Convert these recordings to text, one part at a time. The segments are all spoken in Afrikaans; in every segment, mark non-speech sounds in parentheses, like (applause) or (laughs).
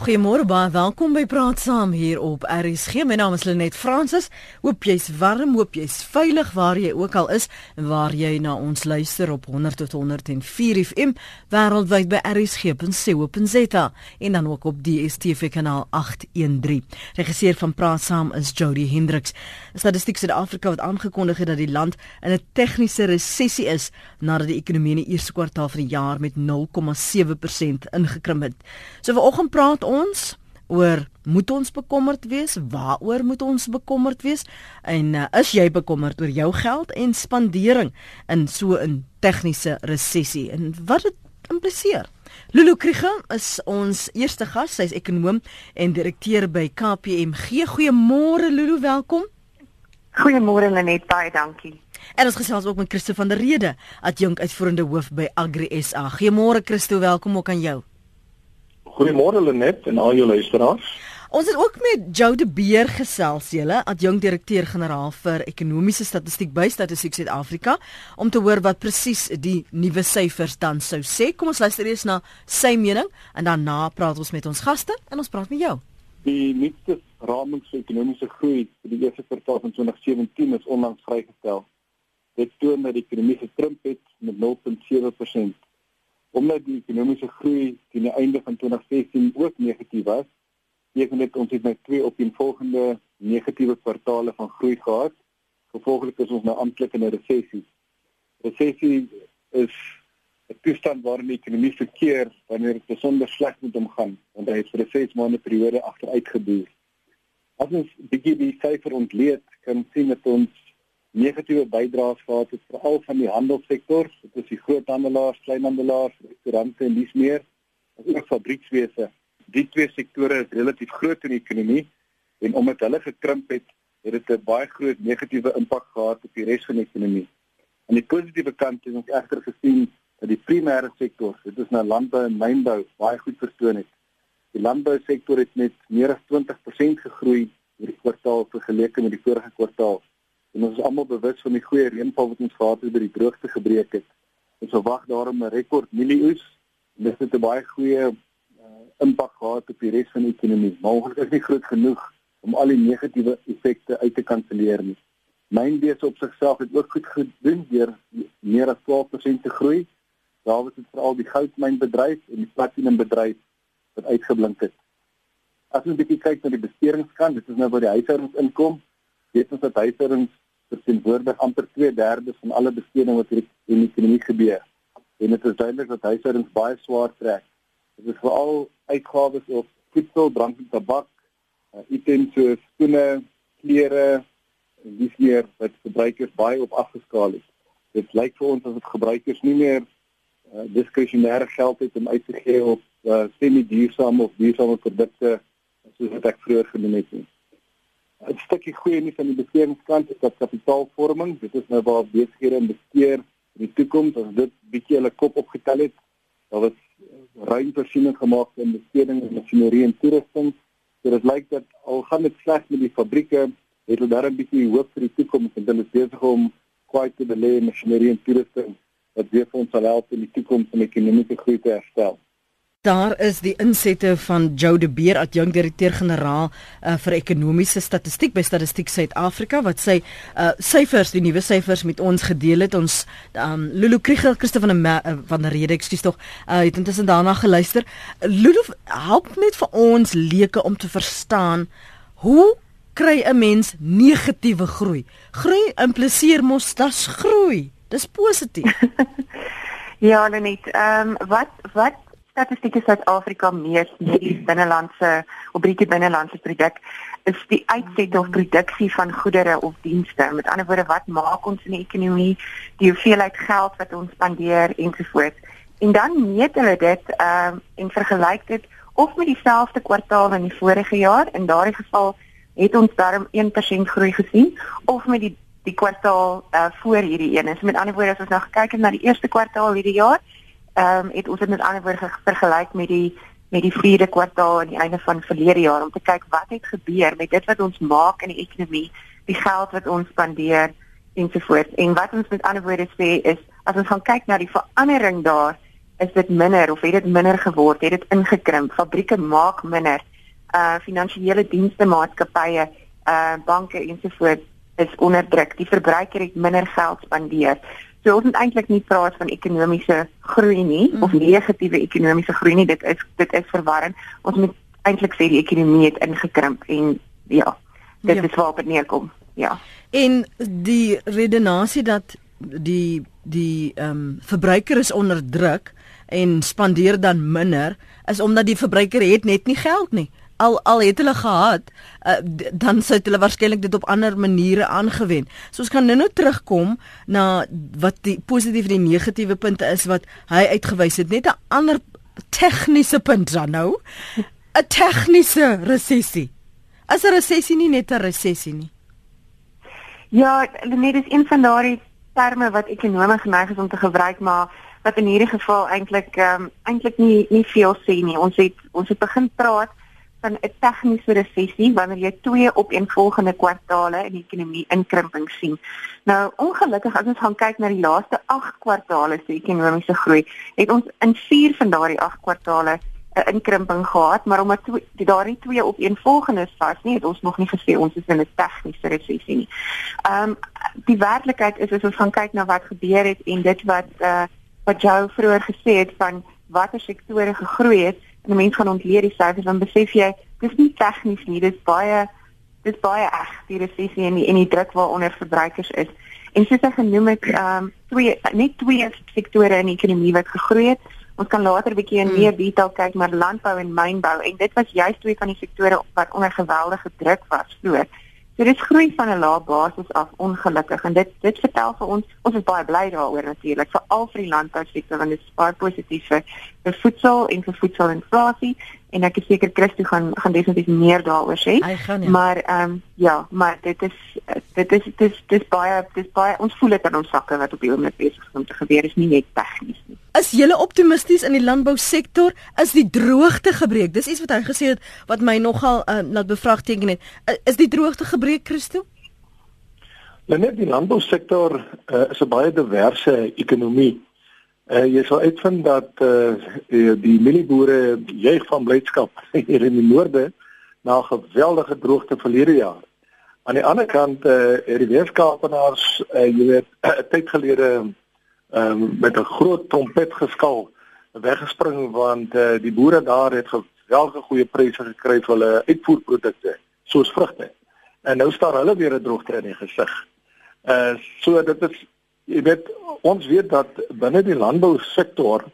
Goeiemôre baie welkom by Praat Saam hier op RSG. My naam is Lenet Fransis. Hoop jy's warm, hoop jy's veilig waar jy ook al is en waar jy na ons luister op 100 tot 104 FM wêreldwyd by rsg.co.za en dan ook op DStv kanaal 813. Regisseur van Praat Saam is Jody Hendriks. Statistiek Suid-Afrika het aangekondig dat die land in 'n tegniese resessie is nadat die ekonomie in die eerste kwartaal van die jaar met 0,7% ingekrimp het. So vanoggend praat ons oor moet ons bekommerd wees? Waaroor moet ons bekommerd wees? En uh, is jy bekommerd oor jou geld en spandering in so 'n tegniese resessie? En wat dit impliseer? Lulu Krige is ons eerste gas. Sy's ekonom en direkteur by KPMG. Goeiemôre Lulu, welkom. Goeiemôre Lenet, baie dankie. En ons gesels ook met Christo van der Rede, adjunk uitvoerende hoof by Agri SA. Goeiemôre Christo, welkom ook aan jou. Goeiemôre Lenet en al jou luisteraars. Ons het ook met Jou de Beer gesels, julle adjunkdirekteur-generaal vir ekonomiese statistiek by Statistiek Suid-Afrika, om te hoor wat presies die nuwe syfers dan sou sê. Kom ons luister eers na sy mening en daarna praat ons met ons gaste en ons praat met jou. Die nuutste raming vir ekonomiese groei vir die eerste kwartaal van 2017 is onlangs vrygestel. Dit toon dat die ekonomie gekrimp het met 0.7% omdat die ekonomiese groei teen die einde van 2016 ook negatief was, beteken dit ons het nou twee opeenvolgende negatiewe kwartaale van groei gehad. Gevolglik is ons nou amptelik in 'n resessie. Resessie is 'n toestand waarin die ekonomie verkeer wanneer dit besonder sleg met hom gaan, want hy het vir 'n 6 maande periode agteruit geboer. As ons bietjie die syfer ontleed, kan sien dat ons negatiewe bydraes gehad het veral van die handelssektor, dit is die groothandelaars, kleinhandelaars, restaurante en dis meer, as ook fabriekswese. Die twee sektore is relatief groot in die ekonomie en omdat hulle gekrimp het, het dit 'n baie groot negatiewe impak gehad op die res van die ekonomie. Aan die positiewe kant het ons egter gesien dat die primêre sektor, dit is nou landbou en mynbou, baie goed vertoon het. Die landbousektor het met meer as 20% gegroei hierdie kwartaal vergeleke met die vorige kwartaal en ons is almal bewus van die goeie reënval wat ons gehad het by die droogte gebreek het. Ons verwag daarom 'n rekord mielieoes. Dit het 'n baie goeie uh, impak gehad op die res van die ekonomie, ongelukkig is nie groot genoeg om al die negatiewe effekte uit te kanselleer nie. Mynbese op sigself het ook goed gedoen deur meer as 12% te groei. Daar was dit veral die goudmynbedryf en die platinumbedryf wat uitgeblink het. As ons 'n bietjie kyk na die besteringskant, dit is nou waar die huishoudings weet ons dat huishoudings verteenwoordig amper 2/3 van alle besteding wat in die ekonomie gebeur. En dit is duidelik dat huishoudings baie swaar trek. Dit is veral uitgawes op voedsel, drank en tabak, uh, items soos skoene, klere en dis meer wat verbruikers baie op afgeskaal het. Dit lyk vir ons asof gebruikers nie meer uh, diskresionêre geld het om uit te gee op uh, semi-duursame of duursame produkte soos wat ek vroeër genoem het. Nie. 'n stukkie goeie nuus aan die besteringskant is dat kapitaalvorming, dit is nou waar besighede investeer in die toekoms, as dit bietjie hulle kop opgetel het, daar was ruim voorsiening gemaak vir investering in masjinerie en toerusting. So dit lyk dat al gaan dit sleg met die fabrieke, het hulle 'n bietjie hoop vir die toekoms en hulle is besig om kwai te belê in masjinerie en toerusting wat weer vir ons sal help in die toekoms om die ekonomie te groei te herstel. Daar is die insette van Joe de Beer, adjunkdirekteur-generaal uh, vir ekonomiese statistiek by Statistiek Suid-Afrika wat sy uh, syfers, die nuwe syfers met ons gedeel het. Ons um, Lulu Kriegel, Christo van der uh, van Rede, ekskuus tog, uh, het intussen daarna geluister. Lulu, help net vir ons leuke om te verstaan hoe kry 'n mens negatiewe groei? Groei impliseer mos dat's groei. Dis positief. (laughs) ja, net. Ehm um, wat wat statistieke Suid-Afrika mees medies binnelandse of bruto binnelandse produk is die uitset of produksie van goedere of dienste. Met ander woorde, wat maak ons in die ekonomie, die hoeveelheid geld wat ons spandeer ensovoorts. En dan meet hulle dit ehm um, en vergelyk dit of met dieselfde kwartaal in die vorige jaar. In daardie geval het ons darm 1% groei gesien of met die die kwartaal uh, voor hierdie een. So met ander woorde, as ons nou het na die eerste kwartaal hierdie jaar, ehm um, het ons dit met ander woorde vergelyk met die met die vierde kwartaal aan die einde van verlede jaar om te kyk wat het gebeur met dit wat ons maak in die ekonomie, die geld wat ons spandeer ensovoorts. En wat ons met ander woorde sê is as ons gaan kyk na die verandering daar is dit minder of het dit minder geword, het dit ingekrimp. Fabrieke maak minder. Uh finansiële dienste maatskappye, uh banke ensovoorts is onder druk. Die verbruiker het minder geld spandeer. So ons moet eintlik nie praat van ekonomiese groei nie mm. of negatiewe ekonomiese groei nie. Dit is dit is verwarrend. Ons moet eintlik sê die ekonomie het ingekrimp en ja, dit ja. is waar dit neerkom. Ja. En die redenasie dat die die ehm um, verbruiker is onder druk en spandeer dan minder is omdat die verbruiker het net nie geld nie al al het hulle gehad uh, dan sou hulle waarskynlik dit op ander maniere aangewend. So ons kan nou-nou terugkom na wat die positiewe en die negatiewe punte is wat hy uitgewys het. Net 'n ander tegniese punt dan nou. 'n Tegniese resessie. As 'n resessie nie net 'n resessie nie. Ja, net is een van daardie terme wat ekonome geneig is om te gebruik, maar wat in hierdie geval eintlik ehm um, eintlik nie nie veel sê nie. Ons het ons het begin praat van 'n tegniese resessie wanneer jy twee opeenvolgende kwartale in die ekonomie inkrimping sien. Nou ongelukkig as ons gaan kyk na die laaste 8 kwartale se ekonomiese groei, het ons in 4 van daardie 8 kwartale 'n inkrimping gehad, maar omdat die daardie twee opeenvolgendes was, nie het ons nog nie gesê ons is in 'n tegniese resessie nie. Ehm um, die werklikheid is as ons gaan kyk na wat gebeur het en dit wat uh wat jou vroeër gesê het van watter sektore gegroei het, en mense gaan ontleer die syfers dan besef jy dis nie tegnies nie dis baie dis baie eg die resessie en die en die druk waaronder verbruikers is. En soos ek genoem het ehm um, twee net twee sektore in die ekonomie wat gegroei het. Ons kan later 'n bietjie in hmm. meer detail kyk maar landbou en mynbou en dit was juist twee van die sektore wat onder geweldige druk was vroeër. So dit groei van 'n lae basis af ongelukkig. En dit dit vertel vir ons ons is baie bly daaroor natuurlik vir al vir die landbousektor want dit is baie positief vir, voedsel en vir voedselinflasie en ek is seker Christo gaan gaan definitief meer daaroor sê. Gaan, ja. Maar ehm um, ja, maar dit is dit is dit is dis baie dis baie ons voel dit in ons sakke wat op die oomblik besig is om te gebeur is nie net tegnies nie. Is jy optimisties in die landbousektor? Is die droogte gebreek? Dis iets wat hy gesê het wat my nogal uh, laat bevraagteken het. Is die droogte gebreek Christo? Nou net die landbousektor uh, is 'n baie diverse ekonomie. Uh, jy sal uitvind dat uh, die mielieboere juig van blydskap (laughs) hier in die noorde na 'n geweldige droogte verlede jaar. Aan die ander kant uh, het die weerskaapenaars uh, jy weet (clears throat) 'n tyd gelede um, met 'n groot trompet geskal weggespring want uh, die boere daar het geweldige goeie pryse gekry vir hulle uitvoerprodukte soos vrugte. En nou staan hulle weer 'n droogte in die gesig. Uh so dit is jy weet ons weet dat binne die landbou sektor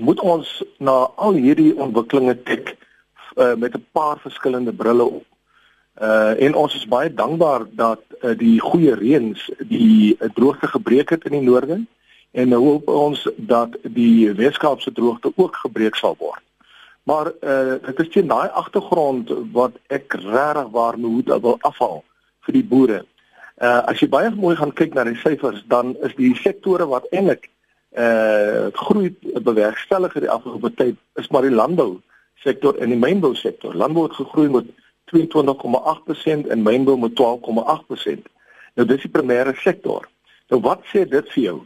moet ons na al hierdie ontwikkelinge kyk uh, met 'n paar verskillende brille op. Uh en ons is baie dankbaar dat uh, die goeie reëns die uh, droogte gebreek het in die noorde en nou hoop ons dat die Weskaapse droogte ook gebreek sal word. Maar uh dit is teen daai agtergrond wat ek regtig waar moet wil afhaal vir die boere. Uh as jy baie mooi gaan kyk na die syfers, dan is die sektore wat eintlik uh groei bewerkstellig in die afgelope tyd is maar die landbou sektor en die mynbou sektor. Landbou het gegroei met 22,8% en mynbou met 12,8%. Nou dis die primêre sektor. Nou wat sê dit vir jou?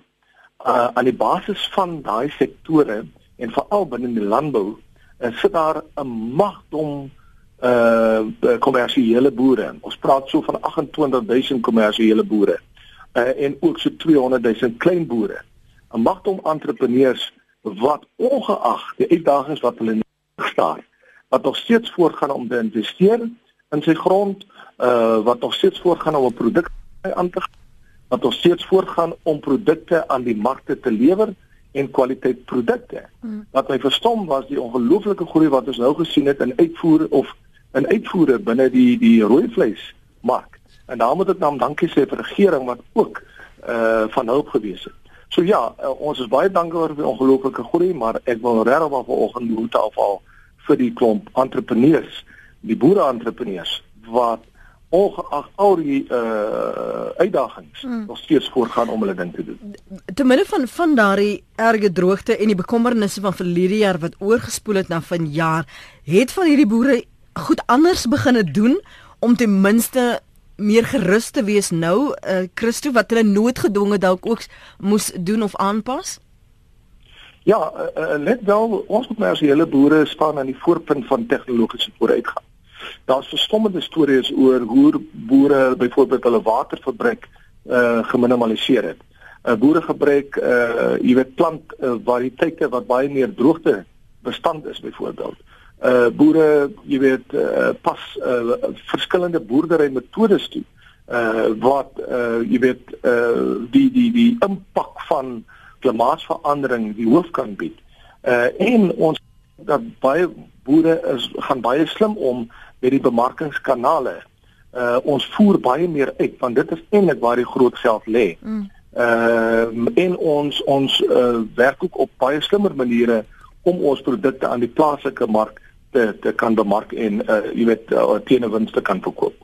Uh aan die basis van daai sektore en veral binne die landbou, uh, sit daar 'n magdom uh kommersiële boere. Ons praat so van 28000 kommersiële boere uh en ook so 200000 klein boere. 'n Magtom entrepreneurs wat ongeag die uitdagings wat hulle staan, wat nog steeds voortgaan om te investeer in sy grond, uh wat nog steeds voortgaan om 'n produk aan te wat nog steeds voortgaan om produkte aan die markte te lewer en kwaliteit produkte. Hmm. Wat my verstom was die ongelooflike groei wat ons nou gesien het in uitvoer of in uitvoere binne die die rooi vleis mark. En daar moet ek dan dankie sê vir die regering wat ook uh van hulp gewees het. So ja, uh, ons is baie dankbaar vir die ongelooflike groei, maar ek wil regtig maar vanoggend moet afhaal vir die klomp entrepreneurs, die boere entrepreneurs wat ongeag al die uh uitdagings hmm. nog steeds voortgaan om hulle ding te doen. Te midde van van daardie erge droogte en die bekommernisse van verlede jaar wat oorgespoel het na vanjaar, het van hierdie boere goed anders begine doen om ten minste meer gerus te wees nou uh Christo wat hulle noodgedwonge dalk ook moes doen of aanpas? Ja, uh, let wel, ons moet nou as die hele boere staan aan die voorpunt van tegnologiese vooruitgang. Daar's verstommende stories oor hoe boere byvoorbeeld hulle waterverbruik uh geminimaliseer het. uh, Boere gebruik uh jy weet plant uh, variëteite wat baie meer droogte bestand is byvoorbeeld. Uh boere, jy weet, uh, pas uh verskillende boerdery metodes toe. Uh wat uh jy weet uh die die die impak van klimaatsverandering die hoof kan bied. Uh en ons dat baie boere is gaan baie slim om met die bemarkingskanale. Uh ons voer baie meer uit want dit is eintlik waar die groot geld lê. Mm. Uh en ons ons uh, werk ook op baie slimmer maniere om ons produkte aan die plaaslike mark te te kan bemark en uh jy weet uh, teen 'n winste kan verkoop.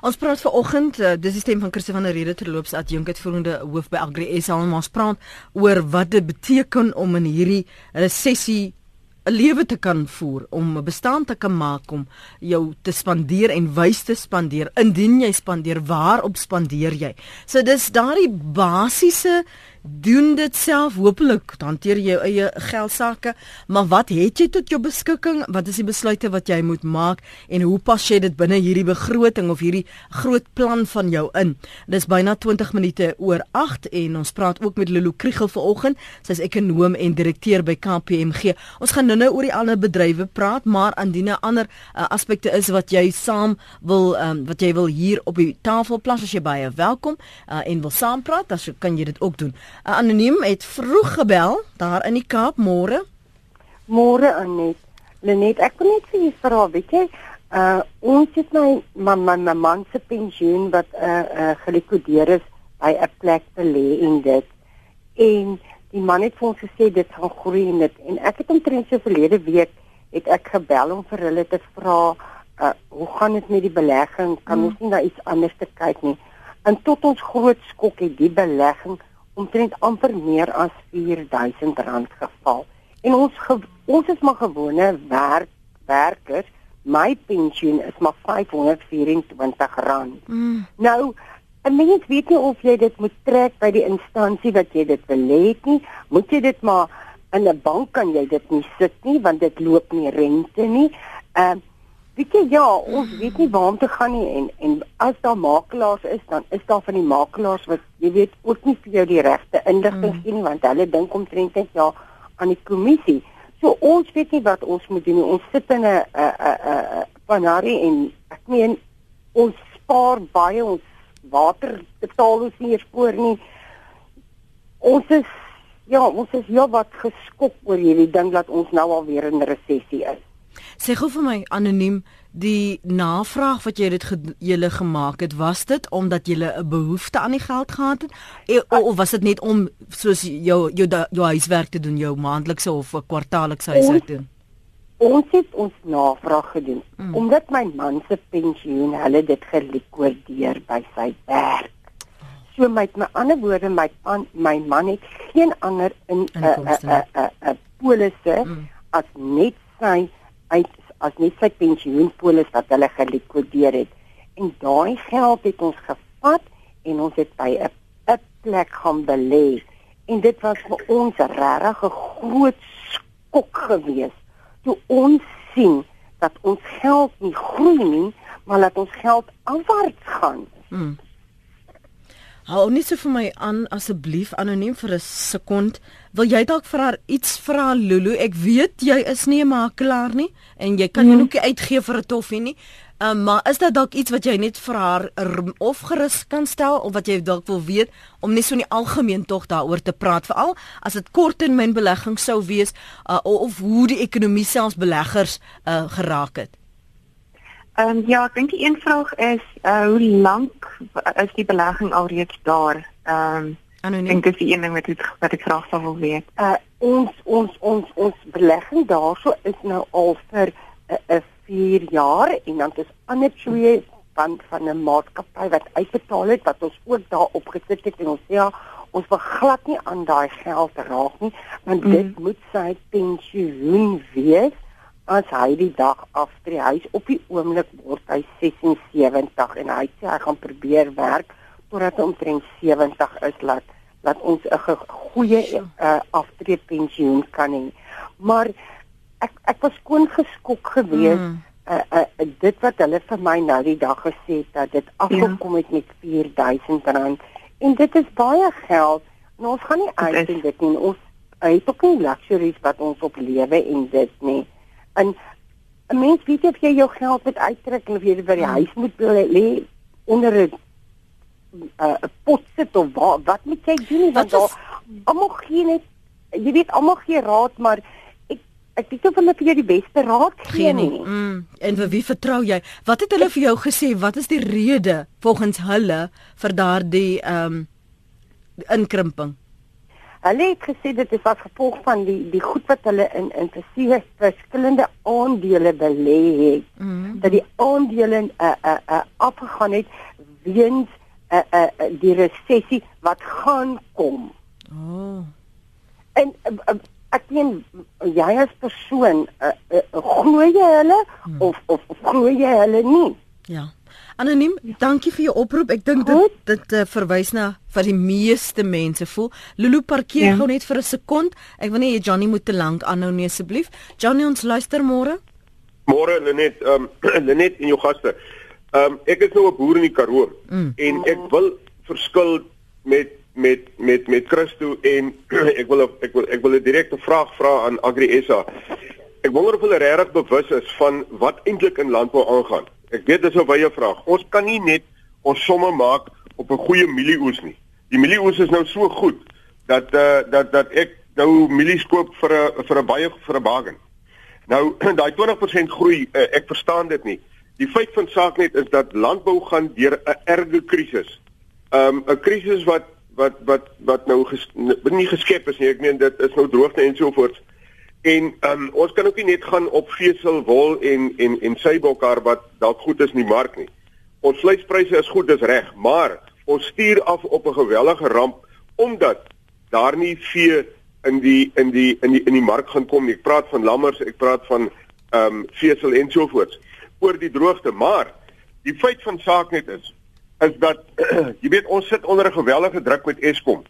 Ons praat vanoggend, uh, dis die stem van Christo van der Rede terloops adjunkuitvoerende hoof by Agri SA en ons praat oor wat dit beteken om in hierdie resessie 'n lewe te kan voer, om 'n bestaan te kan maak om jou te spandeer en wys te spandeer. Indien jy spandeer, waarop spandeer jy? So dis daardie basiese doen dit self hopelik hanteer jou eie geld sake maar wat het jy tot jou beskikking? Wat is die besluite wat jy moet maak? En hoe pas jy dit binne hierdie begroting of hierdie groot plan van jou in? Dis byna 20 minute oor 8 en ons praat ook met Lulu Kriegel vanoggend. Sy's ekonom en direkteur by KPMG ons gaan nou-nou oor die ander bedrywe praat maar indien 'n ander uh, aspekte is wat jy saam wil um, wat jy wil hier op die tafel plaas. As jy baie welkom uh, en wil saam praat dan kan jy dit ook doen Anoniem het vroeg gebel daar in die Kaap môre. Môre Anet. Lenet, ek kon net vir jou vra, weet jy, uh ons het my man man my man se pensioen wat uh uh gelikodeer is by 'n plek belê in dit. En die man het vir ons gesê dit gaan groei en dit en ek het omtrent so verlede week het ek gebel om vir hulle te vra uh hoe gaan dit met die belegging? Kan hmm. ons nie na iets anders te kyk nie? En tot ons groot skok het die belegging omtrent amper meer as R4000 geval. En ons ge, ons is maar gewone werk werkers. My pensioen is maar R524. Mm. Nou, 'n mens weet nie of jy dit moet trek by die instansie wat jy dit wil hê nie. Moet jy dit maar in 'n bank kan jy dit nie sit nie want dit loop nie rente nie. Ehm uh, Weet jy ja, ons weet nie waar om te gaan nie en en as daar makelaars is, dan is daar van die makelaars wat jy weet ook nie vir jou die regte inligting gee nie want hulle dink omtrent net ja aan die kommissie. So ons weet nie wat ons moet doen nie. Ons sit in 'n 'n 'n panari en ek meen ons spaar baie ons water betaal ons nie spoor nie. Ons is ja, ons is ja wat geskok oor hierdie ding dat ons nou al weer in resessie is. Sê gou vir my anoniem die navraag wat jy dit julle gemaak het was dit omdat jy 'n behoefte aan die geld gehad het e, of, of was dit net om soos jou jou jou huiswerk te doen jou maandelikse of kwartaallikse huiswerk doen Ons het ons navraag gedoen mm. omdat my man se pensioen hulle dit gelikodeer by sy werk so met my ander woorde my an, my man het geen ander in 'n 'n 'n 'n polisse mm. as net sy uit as net sy pensioenpolis wat hulle gelikodeer het. En daai geld het ons gevat en ons het by 'n 'n plek gaan belê. En dit was vir ons regtig 'n groot skok geweest toe ons sien dat ons geld nie groei nie, maar dat ons geld afwaarts gaan. Hmm. Hou net so vir my aan asseblief anoniem vir 'n sekond. Wil jy dalk vir haar iets vra Lulu? Ek weet jy is nie 'n makelaar nie en jy kan jou hmm. nie uitgee vir 'n toffie nie. Um, maar is dit dalk iets wat jy net vir haar of gerus kan stel of wat jy dalk wil weet om net so in die algemeen tog daaroor te praat veral as dit korttermyn belegging sou wees uh, of hoe die ekonomie selfs beleggers uh, geraak het? Ehm um, ja, ek dink die een vraag is uh hoe lank is die belegging alreeds daar? Ehm um, ek dink dis die een ding wat ek wat ek graag sou wil weet. Uh ons ons ons ons belegging daarso is nou al vir 'n uh, 4 jaar en dan is ander twee van van 'n maatskappy wat uitbetaal het wat ons ook daar opgesit het en ons sê ja, ons wil glad nie aan daai geld raak nie want mm. dit moet sy pensioen wees as hy die dag aftree. Hy's op die oomblik word hy 76 en hy sê hy gaan probeer werk totdat hy omtrent 70 is laat dat ons 'n goeie uh, aftreepensioen kan hê. Maar ek ek was skoon geskok geweest mm. uh, uh, dit wat hulle vir my nou die dag gesê het dat dit afgekom het met 4000 rand en dit is baie geld. Nou ons gaan nie uit in dit nie. Ons het ook nie luxuries wat ons op lewe en dit nie. En 'n mens weet of jy jou geld moet uittrek of jy by die mm. huis moet lê onder 'n 'n uh, pot sit of wat wat moet jy doen want daar almal gee net jy weet almal gee raad maar ek ek weet of hulle vir jou die beste raad gee nie. Mm, en vir wie vertrou jy? Wat het hulle vir jou gesê? Wat is die rede volgens hulle vir daardie ehm um, inkrimping? Hulle het gesê dit is as gevolg van die die goed wat hulle in in verskillende aandele belê het. Mm. Dat die aandele uh, uh, uh, afgegaan het weens uh, uh, die resessie wat gaan kom. Oh. En uh, ek sien jy as persoon uh, uh, glo jy hulle hmm. of of glo jy hulle nie? Ja. Anoniem, dankie vir jou oproep. Ek dink dit dit uh, verwys na vir die meeste mense voel. Lulu parkeer ja. gou net vir 'n sekond. Ek wil nie jy Johnny moet te lank aanhou nie asseblief. Johnny, ons luister môre. Môre Lenet, ehm um, (clears throat) Lenet en jou gaste. Ehm um, ek is nou 'n boer in die Karoo mm. en ek wil verskil met met met met Christo en (clears throat) ek wil ek wil ek wil 'n direkte vraag vra aan Agri SA. Ek wonder of hulle regtig bewus is van wat eintlik in landbou aangaan. Ek weet dis 'n wye vraag. Ons kan nie net ons somme maak op 'n goeie mielieoes nie. Die mielieoes is nou so goed dat uh dat dat ek nou mielies koop vir 'n vir 'n baie vir 'n bargain. Nou (clears throat) daai 20% groei, uh, ek verstaan dit nie. Die feit van saak net is dat landbou gaan deur 'n erge krisis. Um 'n krisis wat wat wat wat nou ges, nie geskep is nie. Ek meen dit is nou droogte en so voort. En um ons kan ook nie net gaan op vesel, wol en en en seibokkar wat dalk goed is in die mark nie. Ons vleispryse is goed, dis reg, maar ons stuur af op 'n gewellige ramp omdat daar nie vee in die in die in die in die mark gaan kom nie. Ek praat van lammers, ek praat van um vesel en so voort oor die droogte, maar die feit van saak net is is dat (clears throat) jy weet ons sit onder 'n geweldige druk met Eskom.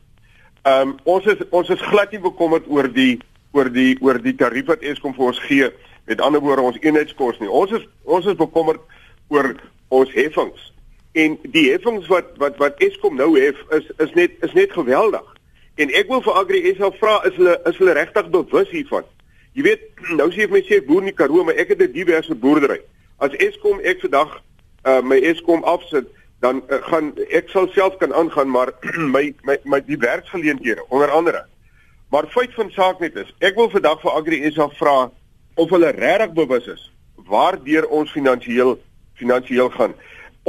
Ehm um, ons is ons is glad nie bekommerd oor die oor die oor die tarief wat Eskom vir ons gee. Met ander woorde ons eenheidskos nie. Ons is ons is bekommerd oor ons heffings. En die heffings wat wat wat Eskom nou hef is is net is net geweldig. En ek wil vir Agri SA vra is hulle is hulle regtig bewus hiervan? Jy weet, (clears throat) nou sê ek my sê boer in die Karoo, maar ek het 'n diverse boerdery. As Eskom ek vandag uh, my Eskom afsit, dan uh, gaan ek sal self kan aangaan maar (clears throat) my my my die werksgeleenthede onder andere. Maar feit van saak net is, ek wil vandag vir Agri SA vra of hulle regtig bewus is waardeur ons finansiëel finansiëel gaan.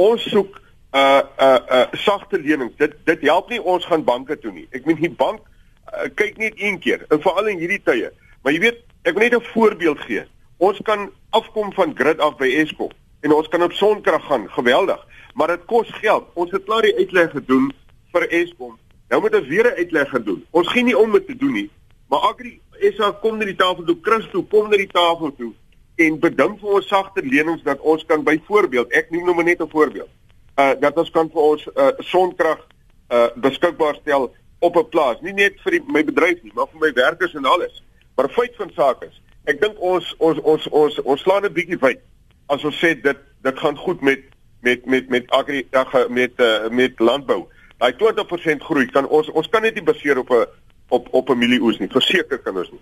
Ons soek 'n uh, 'n uh, uh, sagte lenings. Dit dit help nie ons gaan banke toe nie. Ek meen die bank uh, kyk net een keer, en veral in hierdie tye. Maar jy weet, ek wil net 'n voorbeeld gee. Ons kan afkom van grid af by Eskom en ons kan op sonkrag gaan, geweldig. Maar dit kos geld. Ons het klaar die uitleg gedoen vir Eskom. Nou moet ons weer 'n uitleg gaan doen. Ons gee nie om dit te doen nie. Maar Agri SA kom na die tafel toe, Christo kom na die tafel toe en bedink vir ons sagter lenings dat ons kan byvoorbeeld, ek noem nou net 'n voorbeeld, uh dat ons kan vir ons uh sonkrag uh beskikbaar stel op 'n plaas, nie net vir die, my bedryf nie, maar vir my werkers en alles. Maar feit van saak is, ek dink ons ons ons ons ons slaan 'n bietjie wyd as ons sê dit dit gaan goed met met met met agri met uh, met landbou. Daai 20% groei kan ons ons kan net nie baseer op 'n op op 'n mielieoes nie. Verseker kan ons nie.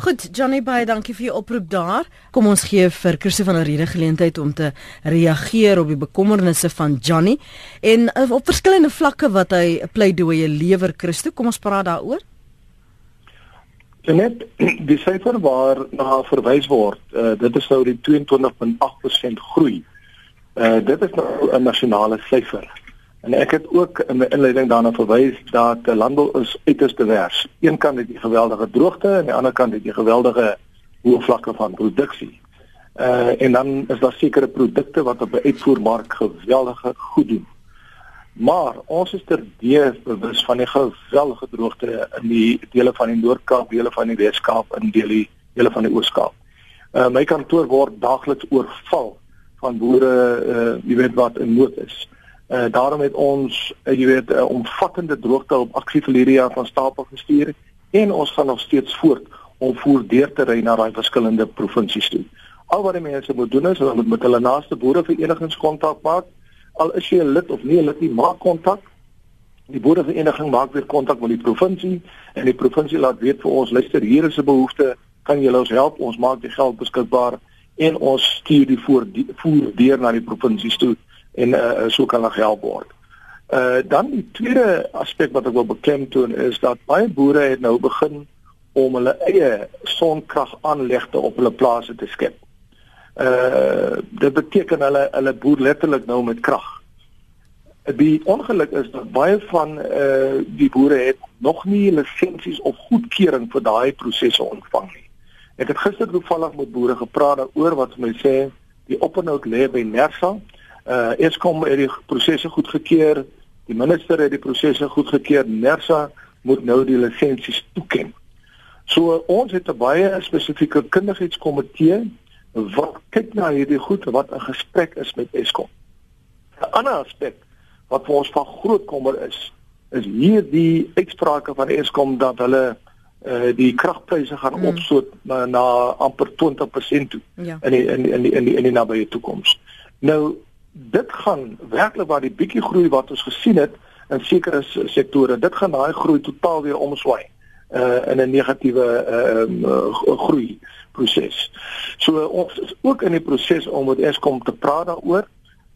Goed, Johnny Bey, dankie vir jou oproep daar. Kom ons gee vir Christo van der Rede geleentheid om te reageer op die bekommernisse van Johnny en uh, op verskillende vlakke wat hy pleidooi lewer Christo. Kom ons praat daaroor. Net die syfer waar na verwys word, uh, dit is nou die 22.8% groei. Uh dit is nou 'n nasionale syfer. En ek het ook in my inleiding daarna verwys dat die landbou is uiters divers. Een kant het die geweldige droogte en die ander kant het die geweldige hoë vlakke van produksie. Uh en dan is daar sekere produkte wat op die uitvoermark geweldig goed doen. Maar ons is terdeë bewus van die geweldige droogte in die dele van die Noord-Kaap, dele van die Wes-Kaap en dele dele van die Oos-Kaap. Uh my kantoor word daagliks oorval van boere uh jy weet wat in nood is. Uh daarom het ons uh, jy weet 'n uh, omvattende droogte op aksie vir hierdie jaar van stapel gestuur en ons gaan nog steeds voort om voer deur te ry na daai verskillende provinsies toe. Al wat die mense moet doen is hulle moet met hulle naaste boereverenigings kontak maak. Al is jy 'n lid of nie 'n lid nie, maak kontak. Die boerevereniging maak weer kontak met die provinsie en die provinsie laat weet vir ons, luister, hier is 'n behoefte, kan julle ons help? Ons maak die geld beskikbaar en ons stuur die voer die voer deur na die provinsies toe en uh, so kan hulle gehelp word. Uh dan die tweede aspek wat ek wil beklemtoon is dat baie boere het nou begin om hulle eie sonkragaanlegte op hulle plase te skep. Uh dit beteken hulle hulle boer letterlik nou met krag. Die ongeluk is dat baie van uh die boere het nog nie lisensies of goedkeuring vir daai prosesse ontvang nie. Ek het gister toevallig met boere gepraat daaroor wat my sê die oppernout lê by Nersa. Uh Eskom het die prosesse goedgekeur. Die minister het die prosesse goedgekeur. Nersa moet nou die lisensies toeken. So ons het 'n baie spesifieke kundigheidskomitee wat kyk na hierdie goed wat 'n gesprek is met Eskom. 'n Ander aspek wat vir ons van groot kommer is, is hier die uitsprake van Eskom dat hulle uh die kragpryse gaan mm. opstoot na, na amper 20% toe ja. in die, in die, in die, in die, in die nabye toekoms. Nou dit gaan werklik waar die bietjie groei wat ons gesien het in sekere sektore, dit gaan daai groei totaal weer omswaai uh in 'n negatiewe uh, uh groei proses. So ons is ook in die proses om met Eskom te praat daaroor.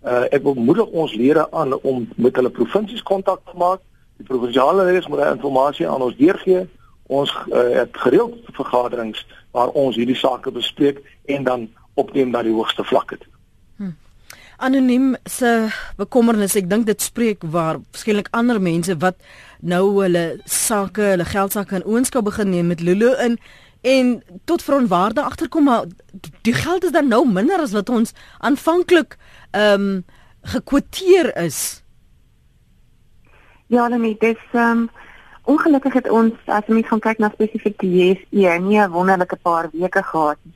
Uh ek wil moedig ons lede aan om met hulle provinsies kontak te maak. Die provinsiale leiers moet daai inligting aan ons deurgee. Ons uh, het gereeld vergaderings waar ons hierdie sake bespreek en dan opneem na die hoogste vlakke toe. Anoniem se bekommernis, ek dink dit spreek waar verskeidelik ander mense wat nou hulle sake, hulle geldsaake in oënskap begin neem met Lulu in en tot veronwaarde agterkom maar die geld is dan nou minder as wat ons aanvanklik ehm um, gekwoteer is. Ja, nee, dis ehm um, ongelukkig het ons as gaan kyk na spesifiek die JSE nie 'n wonderlike paar weke gehad nie.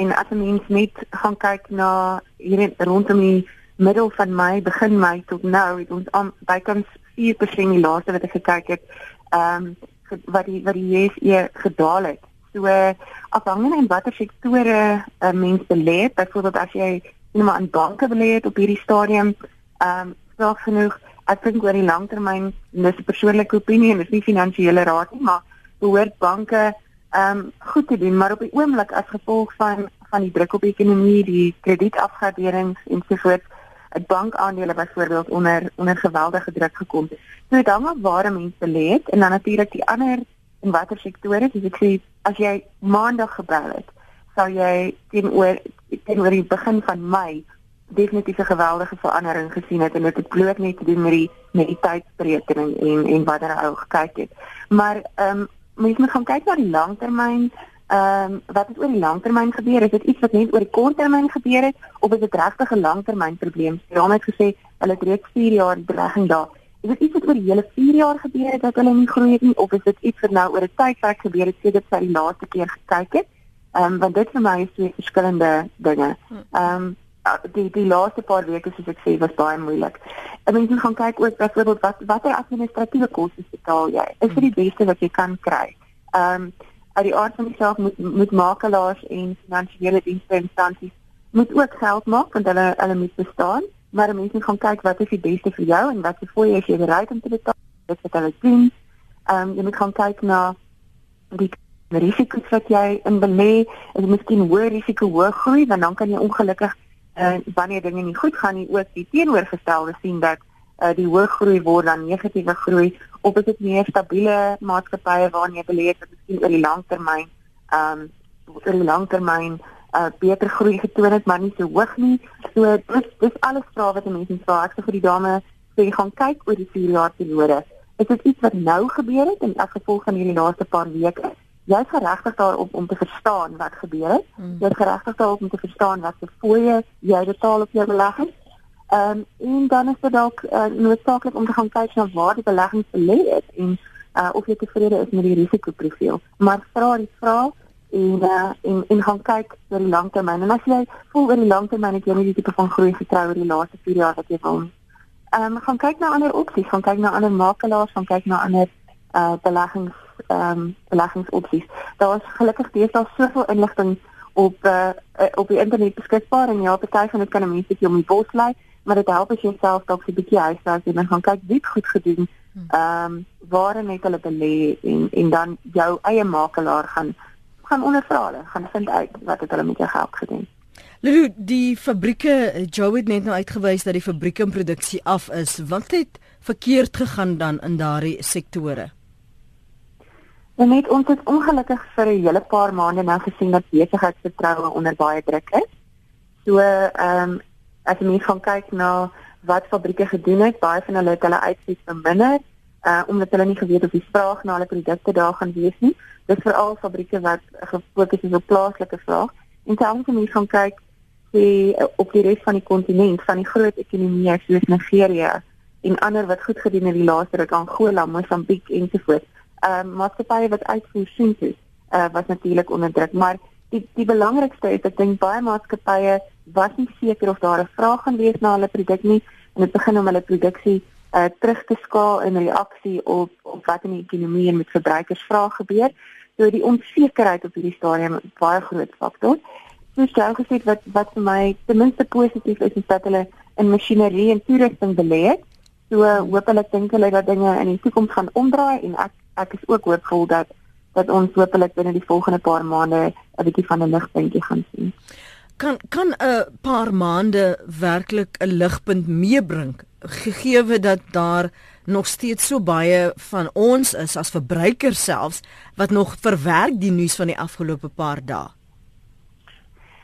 En as mens net gaan kyk na hier rondom die middel van Mei, begin Mei tot nou, het ons aan bykans 4% die laaste wat ek gekyk het, ehm um, wat die wat die JSE gedaal het. So afhangende van watter sektore 'n uh, mens belê, byvoorbeeld as jy net maar aan banke belê het op hierdie stadium, ehm um, self genoeg, ek dink oor die langtermyn, dis 'n persoonlike opinie en dis nie finansiële raad nie, maar behoort banke ehm um, goed te doen, maar op die oomblik as gevolg van van die druk op die ekonomie, die kredietafgraderings en so voort, 'n bankaandele byvoorbeeld onder onder geweldige druk gekom. So dit hang af waar 'n mens belê het en dan natuurlik die ander in watter sektore, soos ek sê, as jy maandag gebel het, sou jy teenoor teenoor die begin van Mei definitief 'n geweldige verandering gesien het en dit het bloot net te doen met die met die tydsberekening en en wat hulle ou gekyk het. Maar ehm um, mens moet gaan kyk na die langtermyn ehm um, wat het oor die langtermyn gebeur? Is dit iets wat net oor die korttermyn gebeur het of is dit regtig 'n langtermyn probleem? Raam het gesê hulle het reeds 4 jaar belegging daar. Is dit iets wat oor die hele 4 jaar gebeur het dat hulle nie groei het nie of is dit iets wat nou oor 'n tydperk gebeur het sedert sy die laaste keer gekyk het? Ehm um, want dit vir my is twee verskillende dinge. Ehm um, die die laaste paar weke soos ek sê was baie moeilik. Ek mens moet gaan kyk ook byvoorbeeld wat watter administratiewe kostes betaal jy? Is dit die beste wat jy kan kry? Ehm um, uit die aard van die saak moet moet makelaars en finansiële dienste instansies moet ook geld maak want hulle hulle moet bestaan maar mense moet gaan kyk wat is die beste vir jou en wat se fooi as jy bereid om te betaal dit wat hulle doen ehm um, jy moet gaan kyk na die risiko's wat jy in belê en miskien hoë risiko hoë groei want dan kan jy ongelukkig uh, wanneer dinge nie goed gaan nie ook die teenoorgestelde sien dat uh, die hoë groei word dan negatiewe groei of is dit meer stabiele maatskappye waarin jy belê het wat miskien oor die lang termyn ehm um, oor die lang termyn uh, beter groei getoon het maar nie so hoog nie. So dis dis alles vrae wat mense vra. Ek sê vir die dame sê jy gaan kyk oor die 4 jaar periode. Is dit iets wat nou gebeur het en as gevolg van hierdie laaste paar weke? Jy is geregtig daarop om te verstaan wat gebeur het. Hmm. Jy is geregtig daarop om te verstaan wat se fooie jy betaal op jou belegging. Ehm um, en dan is dit dalk uh, noodsaaklik om te gaan kyk na waar die beleggings belê is en uh, of jy tevrede is met die risikoprofiel. Maar vra die vraag en uh, en en gaan kyk oor die langtermyn. En as jy voel oor die langtermyn het jy nie die tipe van groei getrou oor die laaste 4 jaar wat jy wil ehm um, gaan kyk na ander opsies, gaan kyk na ander makelaars, gaan kyk na ander uh beleggings ehm um, beleggingsopsies. Daar is gelukkig deesdae soveel inligting op uh op die internet beskikbaar en ja, party van dit kan 'n mens net om die bos lei, maar dit help as jy self dalk 'n bietjie huiswerk doen en gaan kyk wie goed gedoen. Ehm um, waar net hulle belê en en dan jou eie makelaar gaan gaan ondervra, gaan vind uit wat het hulle met jou geld gedoen. Lulu, die fabrieke Joe het net nou uitgewys dat die fabrieke in produksie af is. Wat het verkeerd gegaan dan in daardie sektore? Net ons het ongelukkig vir 'n hele paar maande nou gesien dat besigheidsvertroue onder baie druk is. So, ehm um, as jy mens gaan kyk na wat fabrieke gedoen het, baie van hulle het hulle uitset verminder, uh omdat hulle nie geweet of die vraag na hulle produkte daar gaan wees nie. Dit veral fabrieke wat gefokus is op plaaslike vraag. En terwyl jy mens gaan kyk die op die res van die kontinent van die groot ekonomieë soos Nigerië en ander wat goed gedoen het die laaste ruk Angola, Mosambiek ensovoorts ehm um, maatskappye wat uitvoer sien toe uh, was natuurlik onder druk maar die die belangrikste is ek dink baie maatskappye was nie seker of daar 'n vraag gaan wees na hulle produk nie. En dit begin om hulle produksie uh, terug te skaal in reaksie op op wat in die ekonomie en met verbruikersvrae gebeur. So die onsekerheid op hierdie stadium is baie groot faktor. Soos jy gesê wat wat vir my ten minste positief is is dat hulle in masjinerie en toerusting belê het. So hoop hulle dink hulle dat dinge in die toekoms gaan omdraai en ek ek is ook hoopvol dat dat ons hopelik binne die volgende paar maande 'n bietjie van 'n ligpuntjie gaan sien. Kan kan 'n paar maande werklik 'n ligpunt meebring gegee dat daar nog steeds so baie van ons is as verbruikers selfs wat nog verwerk die nuus van die afgelope paar dae.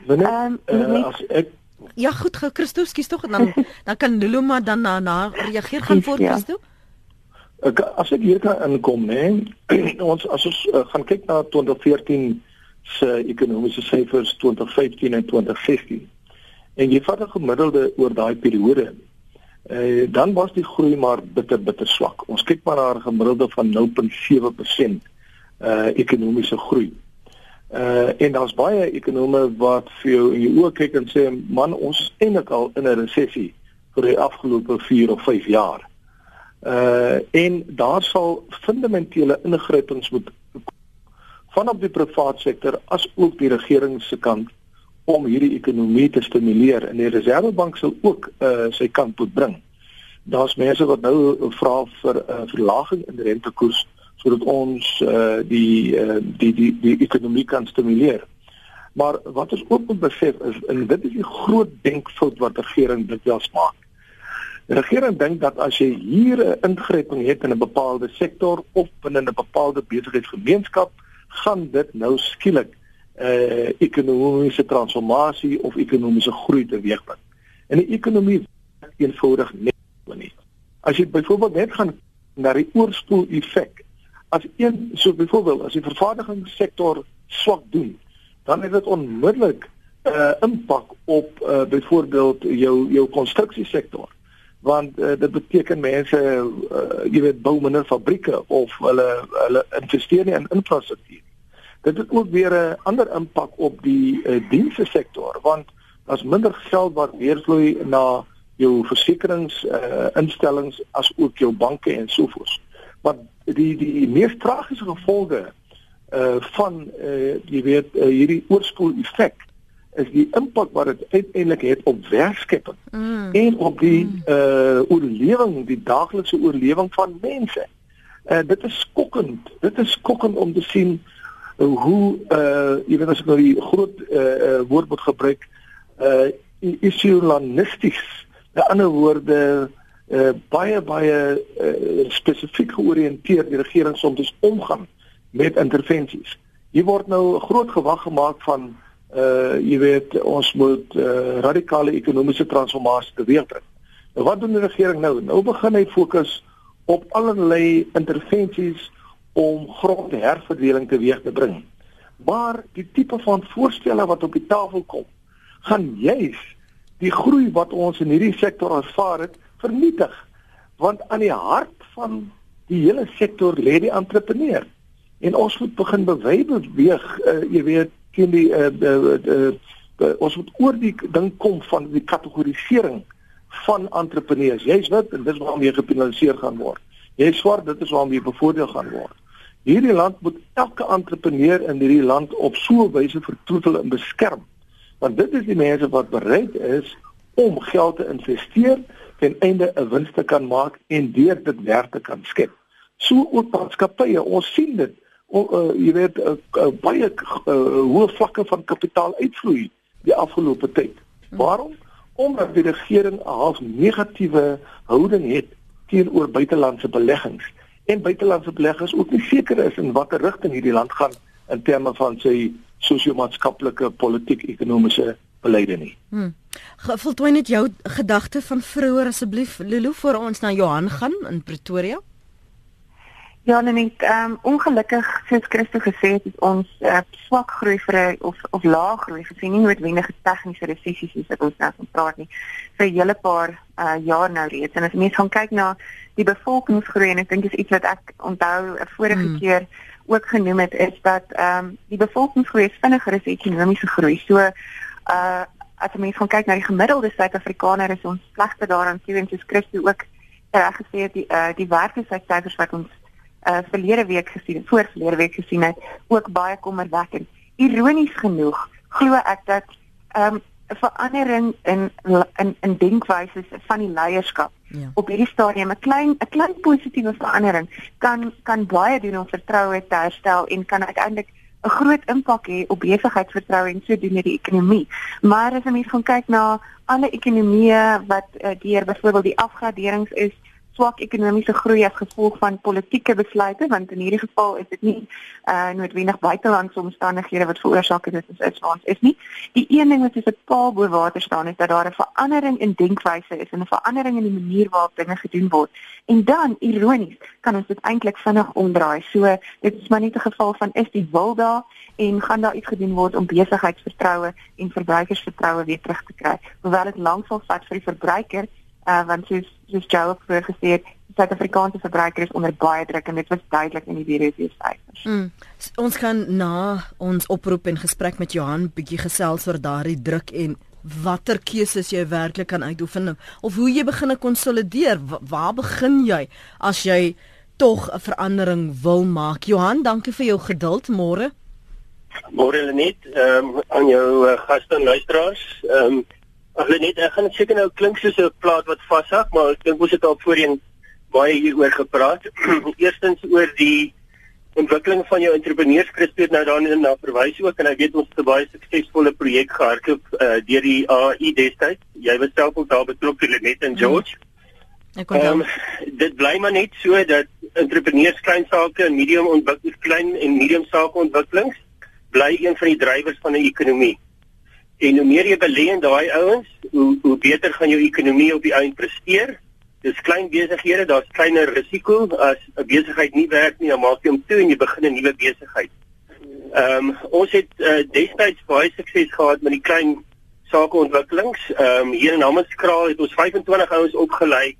Ehm uh, as ek Ja goed, Christus, kies tog dan dan kan Luluma dan na, na reageer gaan voort, ja. Ek as ek hier kan inkom nê, (clears throat) ons as ons uh, gaan kyk na 2014 se ekonomiese syfers 2015 en 2016. En jy vat 'n gemiddelde oor daai periode. Eh dan was die groei maar bitter bitter swak. Ons kyk maar na 'n gemiddelde van 0.7% uh ekonomiese groei. Uh en daar's baie ekonome wat vir jou in jou oë kyk en sê man ons is eintlik al in 'n resessie vir die afgelope 4 of 5 jaar uh en daar sal fundamentele ingrypings moet van op die private sektor as ook die regering se kant om hierdie ekonomie te stimuleer en die reservebank sal ook uh sy kant moet bring. Daar's mense wat nou vra vir 'n uh, verlaging in die rentekoers sodat ons uh die uh die die die ekonomie kan stimuleer. Maar wat ons ook moet besef is en dit is die groot denkfout wat regering dit wel maak. Die regering dink dat as jy hier 'n ingryping het in 'n bepaalde sektor of binne 'n bepaalde besigheidsgemeenskap, gaan dit nou skielik 'n uh, ekonomiese transformasie of ekonomiese groei teweegbring. En die ekonomie werk eenvoudig net nie. As jy byvoorbeeld net gaan na die oorspoel effek, as een so byvoorbeeld as die vervaardigingssektor swak doen, dan het dit onmiddellik 'n uh, impak op uh, byvoorbeeld jou jou konstruksiesektor want uh, dit beteken mense uh, jy weet bou minder fabrieke of hulle hulle investeer nie in infrastruktuur. Dit het ook weer 'n ander impak op die uh, dienste sektor want daar's minder geld wat weervloei na jou versekerings uh, instellings as ook jou banke en so voort. Want die die mees tragiese gevolge uh van uh jy weet uh, hierdie oorspoel effek is die impak wat dit uiteindelik het op werkskepping mm. en op die mm. uh oorlewing, die daaglikse oorlewing van mense. Uh dit is skokkend. Dit is skokkend om te sien uh, hoe uh jy weet as ek nou die groot uh, uh woord moet gebruik uh isolanisties. Die ander woorde uh baie baie uh, spesifiek georiënteerd die regering soms omgaan met intervensies. Hier word nou groot gewag gemaak van uh jy weet ons moet uh radikale ekonomiese transformasie teweegbring. Nou wat doen die regering nou? Nou begin hy fokus op allerlei intervensies om grondherverdeling teweeg te bring. Maar die tipe van voorstelle wat op die tafel kom, gaan juis die groei wat ons in hierdie sektor ervaar het vernietig. Want aan die hart van die hele sektor lê die entrepreneur. En ons moet begin beweeg, uh, jy weet, teen die uh, uh, uh, uh, ons moet oor die ding kom van die kategorisering van entrepreneurs. Jy's wit en dis waarom jy gepenaliseer gaan word. Jy's swart, dit is waarom jy bevoordeel gaan word. Hierdie land moet elke entrepreneur in hierdie land op so 'n wyse vertroetel en beskerm. Want dit is die mense wat bereid is om geld te investeer ten einde 'n wins te kan maak en deur dit werk te kan skep. So ook maatskappye, ons sien dit. O, uh, jy weet uh, uh, baie uh, hoë vlakke van kapitaal uitvloei die afgelope tyd. Waarom? Omdat die regering 'n half negatiewe houding het teenoor buitelandse beleggings en buitelandse beleggers ook nie seker is in watter rigting hierdie land gaan in terme van sy sosio-maatskaplike, politiek-ekonomiese beleide nie. Hmm. Voltooi net jou gedagte van vroeër asseblief Lulu voor ons na Johan gaan in Pretoria. Ja, net ehm um, ongelukkig soos Christo gesê het, is ons uh, swak groei vir of of laag groei vir sien nie noodwendige tegniese resessies soos wat ons nou van praat nie vir 'n hele paar uh, jaar nou reeds. En as mens gaan kyk na die bevolkingsgroei en ek dink dis iets wat ek onthou 'n vorige hmm. keer ook genoem het is dat ehm um, die bevolkingsgroei is vinniger as ekonomiese groei. So uh as jy mens gaan kyk na die gemiddelde Suid-Afrikaner is ons slegter daaraan sien soos Christo ook reg gesê het die uh die werkloosheidsyfers wat ons uh verlede week gesien voor verlede week gesien het, ook baie kommerwekkend. Ironies genoeg glo ek dat ehm um, 'n verandering in in in denkwyse van die leierskap ja. op hierdie stadium 'n klein 'n klein positiewe verandering kan kan baie doen om vertroue te herstel en kan uiteindelik 'n groot impak hê op besigheidsvertroue en sodoende die ekonomie. Maar as jy mens gaan kyk na alle ekonomieë wat uh, deur byvoorbeeld die afgraderings is swak ekonomiese groei as gevolg van politieke besluite want in hierdie geval is dit nie uh noodwendig buitelandse omstandighede wat veroorsaak het dit is ons is nie. Die een ding wat soos 'n paal bo water staan is dat daar 'n verandering in denkwyse is en 'n verandering in die manier waarop dinge gedoen word. En dan ironies kan ons dit eintlik vinnig omdraai. So dit is maar net 'n geval van is die wil daar en gaan daar iets gedoen word om besigheidsvertroue en verbruikersvertroue weer terug te kry. Hoewel dit lank sal vat vir die verbruiker uh, want soos soos Joe ook vroeër gesê het, die Suid-Afrikaanse verbruiker is onder baie druk en dit was duidelik in die syfers. Mm. Ons kan na ons oproep en gesprek met Johan bietjie gesels oor daardie druk en watter keuses jy werklik kan uitoefen of hoe jy begin konsolideer. Waar begin jy as jy tog 'n verandering wil maak? Johan, dankie vir jou geduld môre. Môre net, ehm um, aan jou uh, gaste en luisteraars. Ehm um, Ag net, ek gaan seker nou klink soos 'n plaat wat vashak, maar ek dink ons het al voorheen baie hieroor gepraat. (clears throat) Eerstens oor die ontwikkeling van jou entrepreneurskap het nou daarin na verwys ook en ek weet ons het 'n baie suksesvolle projek gehardloop uh, deur die AI destyds. Jy was self ook daar betrokke Lenet en George. Mm. Ek kon um, dit bly maar net so dat entrepreneurs klein sake en medium ontwikkeling klein en medium sake ontwikkelings bly een van die drywers van 'n ekonomie. En hoe meer jy belê in daai ouens, hoe hoe beter gaan jou ekonomie op die einde presteer. Dis klein besighede, daar's kleiner risiko as 'n besigheid nie werk nie, dan maak jy hom toe en jy begin 'n nuwe besigheid. Ehm um, ons het uh, destyds baie sukses gehad met die klein sakeontwikkelings. Ehm um, hier in Hammanskraal het ons 25 ouens opgelei.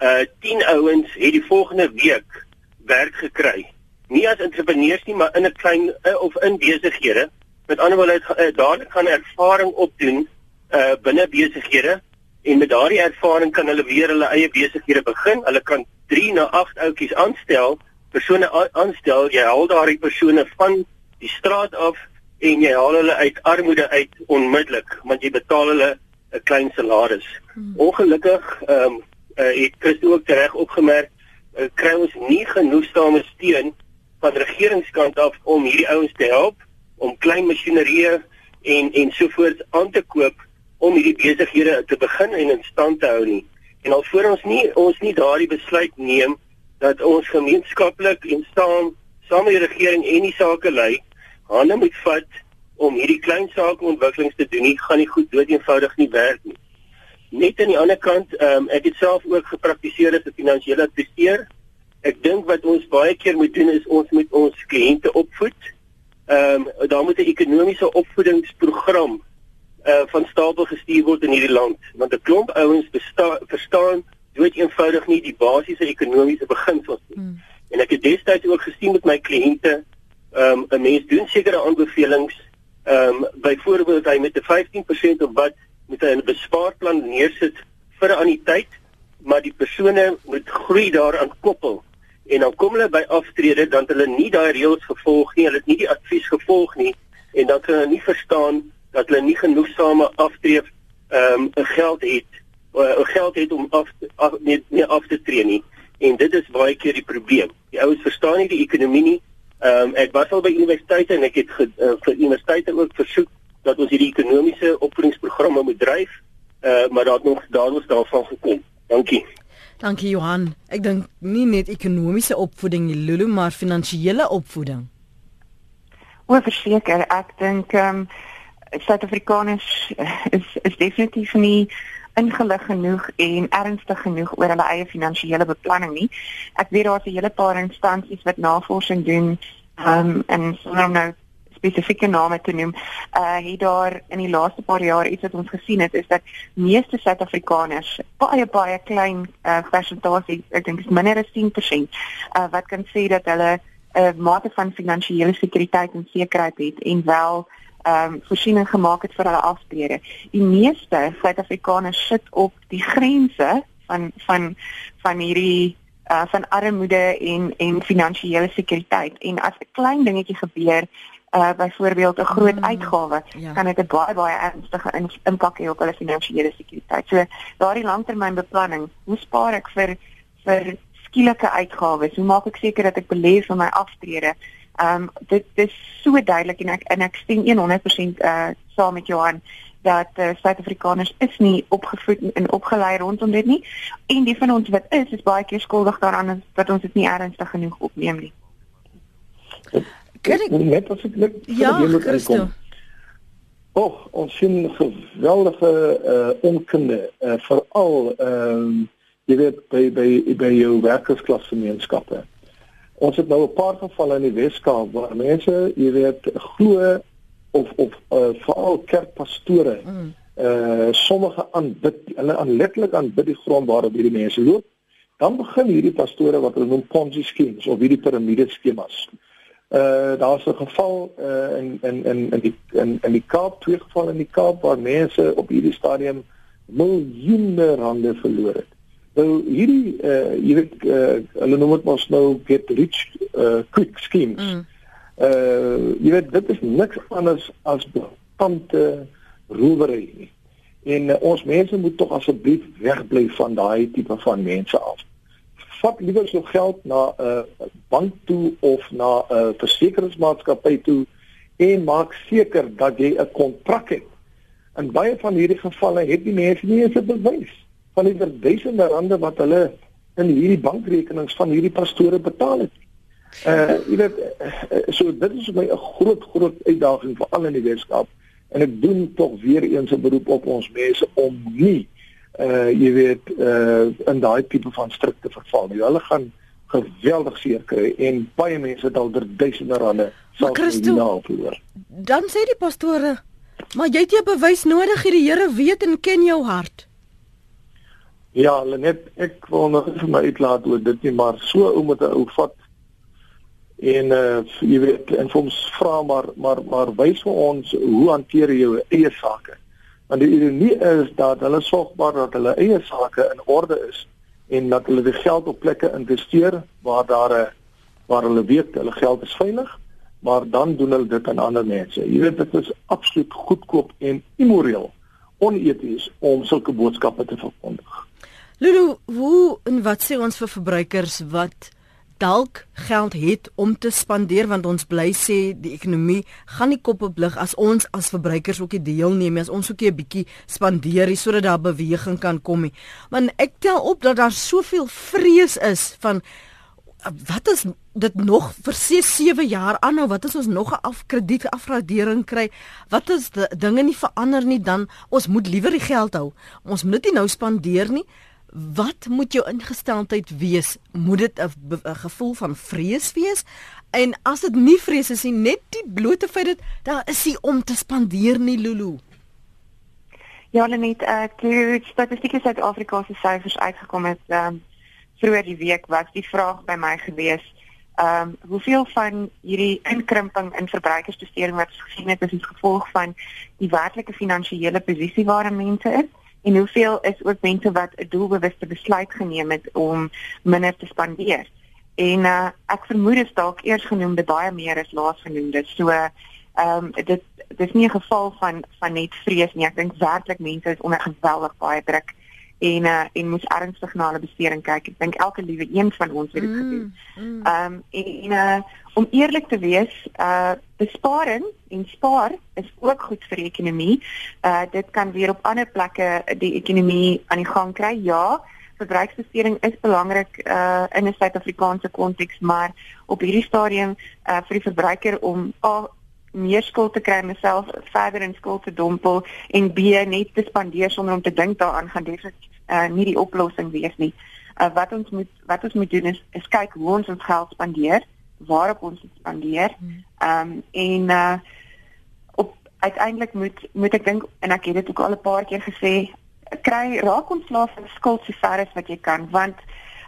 Uh 10 ouens het die volgende week werk gekry. Nie as entrepreneurs nie, maar in 'n klein uh, of in besighede met ander woorde uh, dadelik gaan ervaring opdoen uh binne besighede en met daardie ervaring kan hulle weer hulle eie besighede begin. Hulle kan 3 na 8 ouetjies aanstel, persone aanstel. Jy haal daardie persone van die straat af en jy haal hulle uit armoede uit onmiddellik want jy betaal hulle 'n klein salaris. Hmm. Ongelukkig ehm um, uh, het Christo ook reg opgemerk, uh, kry ons nie genoegsame steun van regeringskant af om hierdie ouens te help om klein masjinerie en en sovoorts aan te koop om hierdie besighede te begin en in stand te hou nie. En al voor ons nie ons nie daardie besluit neem dat ons gemeenskaplik en saam saam met die regering en die sake lei hande moet vat om hierdie klein sake ontwikkelings te doen. Nie gaan nie goed dood eenvoudig nie werk nie. Net aan die ander kant, um, ek het self ook gepraktiseer as 'n finansiële adviseur. Ek dink wat ons baie keer moet doen is ons moet ons kliënte opvoed ehm um, daar moet 'n ekonomiese opvoedingsprogram uh van stapel gestuur word in hierdie land want 'n klomp ouens verstaan dood eenvoudig nie die basiese ekonomiese beginsels nie. Hmm. En ek het destyds ook gesien met my kliënte ehm um, 'n mens doen sekere aanbevelings ehm um, byvoorbeeld hy met 'n 15% of wat moet hy 'n bespaarplan neersit vir 'n anniteit, maar die persone moet groei daaraan koppel. En dan kom hulle by aftrede dan hulle nie daai reëls gevolg nie, hulle het nie die advies gevolg nie en dan hulle nie verstaan dat hulle nie genoegsame aftree ehm um, geld het uh, geld het om af, af nie, nie af te tree nie en dit is baie keer die probleem. Die ouens verstaan nie die ekonomie nie. Ehm um, ek was al by universiteite en ek het ge, uh, vir universiteite ook versoek dat ons hierdie ekonomiese opvoedingsprogramme moet dryf. Uh maar daar het nog daar was daarvan gekom. Dankie. Dankie Johan. Ek dink nie net ekonomiese opvoeding nie, Lulu, maar finansiële opvoeding. O, verseker, ek dink ehm um, Suid-Afrikaners is is definitief nie ingelig genoeg en ernstig genoeg oor hulle eie finansiële beplanning nie. Ek weet daar's 'n hele paar instansies wat navorsing doen ehm um, en sonder om nou spesifieke name te noem, uh het daar in die laaste paar jaar iets wat ons gesien het is dat meeste Suid-Afrikaners baie baie klein uh persentasie, ek dink is minder as 10% uh wat kan sê dat hulle 'n uh, mate van finansiële sekuriteit en sekerheid het en wel ehm um, voorsiening gemaak het vir hulle aftrede. Die meeste Suid-Afrikaners sit op die grense van van van hierdie uh van armoede en en finansiële sekuriteit. En as 'n klein dingetjie gebeur, uh byvoorbeeld 'n groot mm, uitgawe, ja. kan dit 'n baie baie ernstige impak hê op hulle finansiële sekuriteit. So daardie langtermynbeplanning, hoe spaar ek vir vir skielike uitgawes? Hoe maak ek seker dat ek belê vir my aftrede? Ehm um, dit dis so duidelik en ek en ek stem 100% uh saam met Johan dat uh, Suid-Afrikaners is nie opgevoed en opgelei rondom dit nie en die van ons wat is is baie keer skuldig daaraan dat ons dit nie ernstig genoeg opneem nie. Kan ek net as ek net Ja, Christo. Och, ons sien geweldige uh onkunde uh veral ehm um, jy weet by by by jou werkersklasgemeenskappe. Ons het nou 'n paar gevalle in die Weskaap waar mense, jy weet, glo of of uh, veral kerkpastore mm. uh sommige aanbid, hulle aan letterlik aanbid die grond waarop hierdie mense loop. Dan begin hierdie pastore wat hulle noem Ponzi schemes of hierdie piramide skemas. Uh daar's 'n geval uh in in in in die in in die Kaap, twee gevalle in die Kaap waar mense op hierdie stadium miljoene rande verloor het. Nou hierdie uh jy weet uh hulle noem dit mos nou get rich uh quick schemes. Mm. Uh jy weet dit is niks anders as betante roewery nie. En uh, ons mense moet tog asseblief wegbly van daai tipe van mense af. Vat liewer so geld na 'n uh, bank toe of na 'n uh, versekeringsmaatskappy toe en maak seker dat jy 'n kontrak het. In baie van hierdie gevalle het die mense nie eens 'n bewys van die duisende rande wat hulle in hierdie bankrekenings van hierdie pastore betaal het. Uh jy weet so dit is my 'n groot groot uitdaging vir al in die Weskaap en ek doen tog weer eens 'n beroep op ons mense om nie uh jy weet uh in daai tipe van strikte verval nie. Hulle gaan geweldig seer kry en baie mense het al duisende rande sal verloor. Dan sê die pastore, maar jy het jy bewys nodig, die Here weet en ken jou hart. Ja, net ek wil nog vir my uitlaat oor dit nie, maar so ou met 'n ou vat en uh jy weet en ons vra maar maar maar wys vir ons hoe hanteer jy jou eie sake? Want die ironie is dat hulle sorgbaar dat hulle eie sake in orde is en dat hulle die geld op plekke investeer waar daar 'n waar hulle weet hulle geld is veilig, maar dan doen hulle dit aan ander mense. Jy weet dit is absoluut goedkoop en immoreel, oneties om sulke boodskappe te verkondig. Lulu, hoe en wat sê ons vir verbruikers wat dalk geld het om te spandeer want ons bly sê die ekonomie gaan nie kop op lig as ons as verbruikers ook deelneem as ons ook 'n bietjie spandeer sodat daar beweging kan kom nie. Want ek tel op dat daar soveel vrees is van wat is dit nog vir 6 7 jaar aanhou wat as ons nog 'n afkrediet afradering kry? Wat as dinge nie verander nie dan ons moet liewer die geld hou. Ons moet dit nou spandeer nie wat moet jou ingesteldheid wees? Moet dit 'n gevoel van vrees wees? En as dit nie vrees is nie, net die blote feit dat daar is ie om te spandeer nie, Lulu. Ja, net ek het statistieke Suid-Afrika se syfers uitgekom het ehm um, vroeër die week was die vraag by my gewees ehm um, hoeveel van hierdie inkrimping in verbruikersbesteding wat gesien het as gevolg van die werklike finansiële posisie waarin mense is en hoeveel is ook mense wat 'n doelbewuste besluit geneem het om minder te spandeer. En uh, ek vermoed dit dalk eers genoemde baie meer as laasgenoemde. So ehm um, dit dis nie 'n geval van van net vrees nie. Ek dink werklik mense is onder geweldig baie druk en uh, en moes ernstig na hulle besteding kyk. Ek dink elke liewe een van ons het dit mm, gedoen. Mm. Ehm um, en uh, om eerlik te wees, uh besparing en spaar is ook goed vir die ekonomie. Uh dit kan weer op ander plekke die ekonomie aan die gang kry. Ja, verbruiksbesteding is belangrik uh in 'n Suid-Afrikaanse konteks, maar op hierdie stadium uh vir die verbruiker om al meer skuld te kry en myself verder in skuld te dompel en B net te spandeer sonder om te dink daaraan gaan definitief uh, nie die oplossing wees nie. Uh, wat ons moet wat ons moet doen is, is kyk hoe ons ons geld spandeer, waarop ons dit spandeer. Hmm. Ehm um, en uh op uiteindelik moet moet ek dink en ek het dit ook al 'n paar keer gesê, kry raak ontslaaf van skuld so ver as wat jy kan want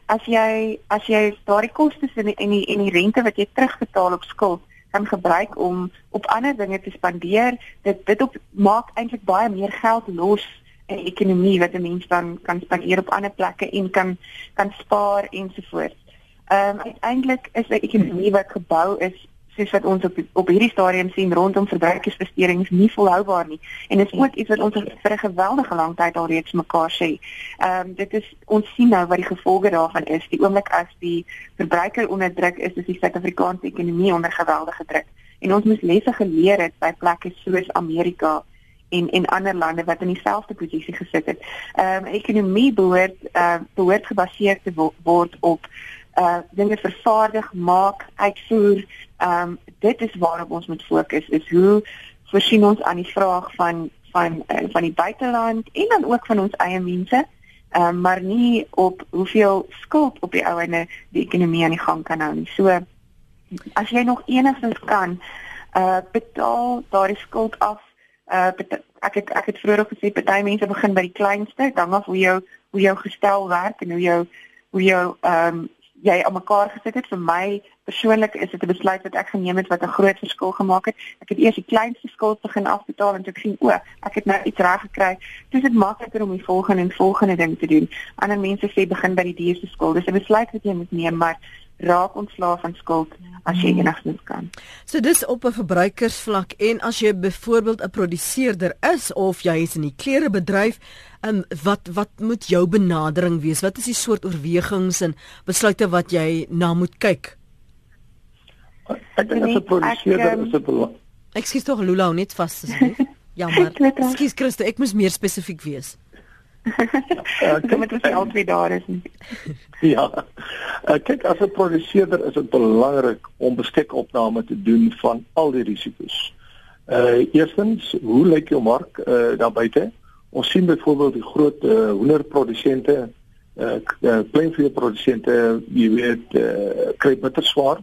as jy as jy daardie kostes en die en die, die rente wat jy terugbetaal op skuld kan gebruik om op ander dinge te spandeer. Dit dit op maak eintlik baie meer geld los in die ekonomie wat 'n mens dan kan spandeer op ander plekke en kan kan spaar ensovoorts. Ehm um, uiteindelik is 'n ekonomie wat gebou is soos wat ons op op hierdie stadium sien rondom verbruikersbestuurings nie volhoubaar nie en dit is ook iets wat ons vir 'n geweldige lang tyd al reeds mekaar sê. Ehm um, dit is ons sien nou wat die gevolge daarvan is. Die oomblik as die verbruiker onder druk is, is die Suid-Afrikaanse ekonomie onder geweldige druk. En ons moet lesse geleer het by plekke soos Amerika en en ander lande wat in dieselfde posisie gesit het. Ehm um, ekonomie behoort uh, behoort gebaseer te word op uh dinge vervaardig, maak, uitvoer. Ehm um, dit is waarop ons moet fokus is hoe voorsien ons aan die vraag van van uh, van die buiteland en dan ook van ons eie mense. Ehm um, maar nie op hoeveel skuld op die ou ene die ekonomie aan die gang kan hou nie. So as jy nog enigstens kan uh betaal daardie skuld af. Uh ek het ek het vroeër gesê party mense begin by die kleinste, dan af hoe jou hoe jou gestel werk en hoe jou hoe jou ehm um, jy aan mekaar gesit het. Vir my persoonlik is dit 'n besluit wat ek geneem het wat 'n groot verskil gemaak het. Ek het eers die kleinste skuld begin afbetaal en toe ek sien o, ek het nou iets reg gekry. Dis dit makliker om die volgende en volgende ding te doen. Ander mense sê begin by die duurste skuld. Dis 'n besluit wat jy moet neem, maar raak ontslaaf van skuld as jy hmm. enigstens kan. So dis op 'n verbruikersvlak en as jy byvoorbeeld 'n produseerder is of jy is in die klerebedryf, um, wat wat moet jou benadering wees? Wat is die soort oorwegings en besluite wat jy na moet kyk? Ek dink as 'n produseerder is dit belangrik. Ek skiet tog Lula net vas asseblief. (laughs) Jammer. Skiet Christo, ek moet meer spesifiek wees. Ek moet dit al twee dae is. (laughs) ja. Uh, kyk as 'n produseerder is dit belangrik om beskikopname te doen van al die risiko's. Uh eerstens, hoe lyk jou mark uh daar buite? Ons sien byvoorbeeld die groot uh, hoenderprodusente, uh, uh kleinveeprodusente, jy weet, uh, kry bitter swaar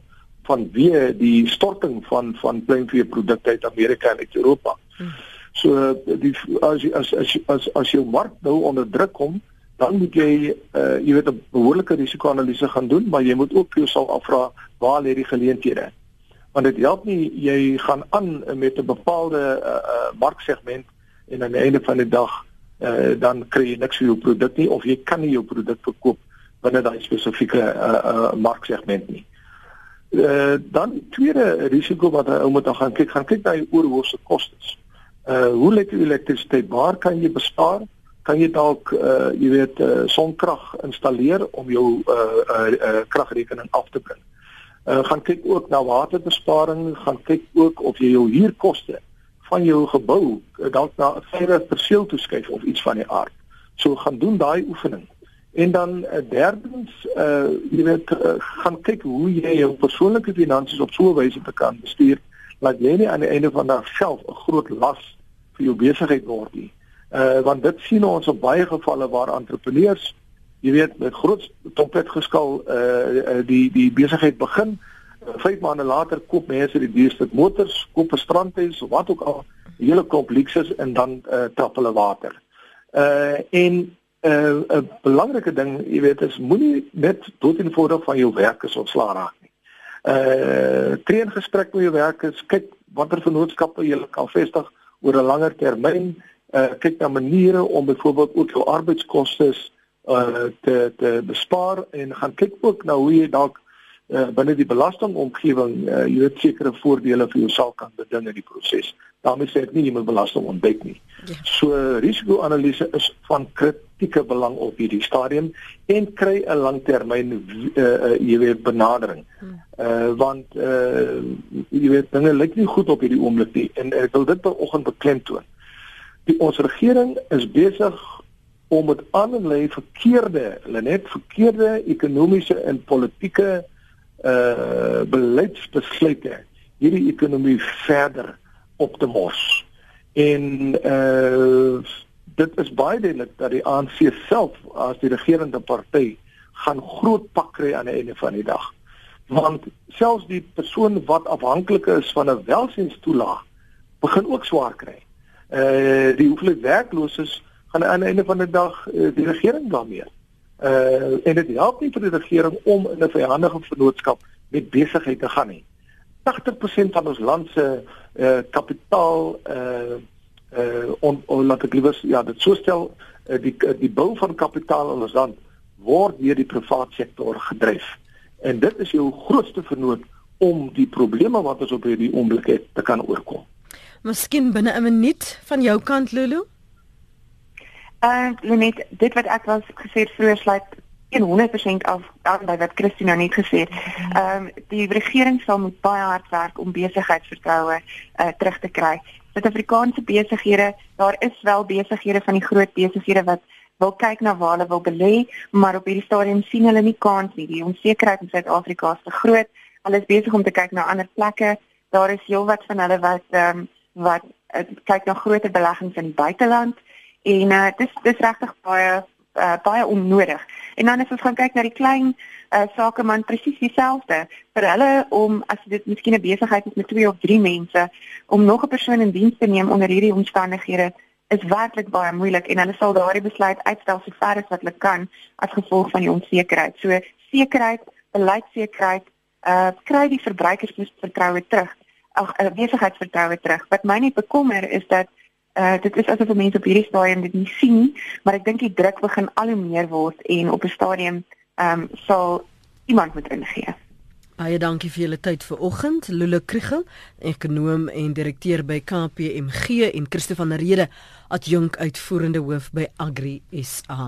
van wie die storting van van kleinveeprodukte uit Amerika en uit Europa. Hmm. So die as as as as as jou mark nou onder druk kom, dan moet jy uh jy weet 'n behoorlike risiko-analise gaan doen, maar jy moet ook vir jouself afvra waar lê die geleenthede. Want dit help nie jy gaan aan met 'n bepaalde uh, uh marksegment en aan die einde van die dag uh dan kry jy niks vir jou produk nie of jy kan nie jou produk verkoop binne daai spesifieke uh, uh marksegment nie. Uh dan tweede risiko wat ou moet gaan kyk, gaan kyk na die oorhoofse kostes uh hoe die elektrisiteit? Waar kan jy bespaar? Kan jy dalk uh jy weet uh sonkrag installeer om jou uh uh, uh kragrekening af te bring? Uh gaan kyk ook na waterbesparing, gaan kyk ook of jy jou huurkoste van jou gebou dalk na 'n verre perseel toeskuif of iets van die aard. So gaan doen daai oefening. En dan uh, derdens uh jy weet uh, gaan kyk hoe jy jou persoonlike finansies op so 'n wyse kan bestuur dat jy nie aan die einde van daardie self 'n groot las vir jou besigheid word nie. Uh want dit sien ons op baie gevalle waar entrepreneurs, jy weet, met groot topet geskal uh die die besigheid begin. Uh, vyf maande later koop mense die duurste motors, koop 'n strandhuis of wat ook al, hele komplekses en dan uh trap hulle water. Uh en 'n uh, 'n belangrike ding, jy weet, is moenie net tot in voordeel van jou werkers ontslaa raak nie. Uh tree in gesprek met jou werkers, kyk watter vennootskappe jy kan vestig oor 'n langer termyn uh kyk na maniere om byvoorbeeld ook jou arbeidskoste uh te te bespaar en gaan kyk ook na hoe jy dalk uh, binne die belastingomgewing uh, jy weet sekere voordele vir jouself kan beding in die proses. daarmee sê ek nie jy moet belasting ontduik nie. Ja. So risiko-analise is van kritieke belang op hierdie stadium en kry 'n langtermyn uh, uh, jy weet benadering. Hmm. Uh want uh jy weet dinge lyk nie goed op hierdie oomblik nie en ek wil dit vanoggend beklemtoon. Die ons regering is besig om met allerlei verkeerde, hulle net verkeerde ekonomiese en politieke uh beleidsbesluite hierdie ekonomie verder op te mors. En uh dit is baie duidelik dat die ANC self as die regerende party gaan groot pak kry aan die einde van die dag. Want selfs die persoon wat afhanklik is van 'n welsinstoelaag begin ook swaar kry. Uh die hoeveelheid werklooses gaan aan die einde van die dag uh, die regering daarmee. Uh en dit help nie vir die regering om in 'n vyandige vennootskap met besigheid te gaan nie. 80% van ons land se uh kapitaal uh uh on, on laat ek liewer ja dit so stel uh, die die bou van kapitaal in ons land word deur die private sektor gedryf en dit is jou grootste vernoot om die probleme wat ons op hierdie oomblik het te kan oorkom. Miskien binne 'n minuut van jou kant Lulu. Uh net dit wat ek was gesê het vroeër sluit 100% af aan by wat Christina net gesê het. Ehm um, die regering sal moet baie hard werk om besigheidsvertroue uh, terug te kry. Suid-Afrikaanse besighede, daar is wel besighede van die groot besighede wat wil kyk na waar hulle wil belê, maar op hierdie stadium sien hulle nie kans nie. Die onsekerheid in Suid-Afrika is te groot. Hulle is besig om te kyk na ander plekke. Daar is heelwat van hulle wat ehm um, wat uh, kyk na groter beleggings in die buiteland en uh, dis dis regtig baie uh, baie onnodig. En dan as ons gaan kyk na die klein uh, sakeman presies dieselfde vir hulle om as dit miskien 'n besigheid is met 2 of 3 mense om nog 'n persoon in diens te neem onder hierdie omstandighede is werklik baie moeilik en hulle sal daardie besluit uitstel so ver as wat hulle kan as gevolg van die onsekerheid. So sekerheid, beleidsekerheid, uh kry die verbruikers vertroue terug. Ag uh, besigheidsvertroue terug. Wat my net bekommer is dat uh dit is asof mense op hierdie stadium dit nie sien nie, maar ek dink die druk begin al hoe meer word en op 'n stadium ehm um, sal iemand moet ingee. Baie dankie vir julle tyd vanoggend. Lule Kriegel, ekonom en direkteur by KPMG en Christo van der Rede, adjunk uitvoerende hoof by Agri SA.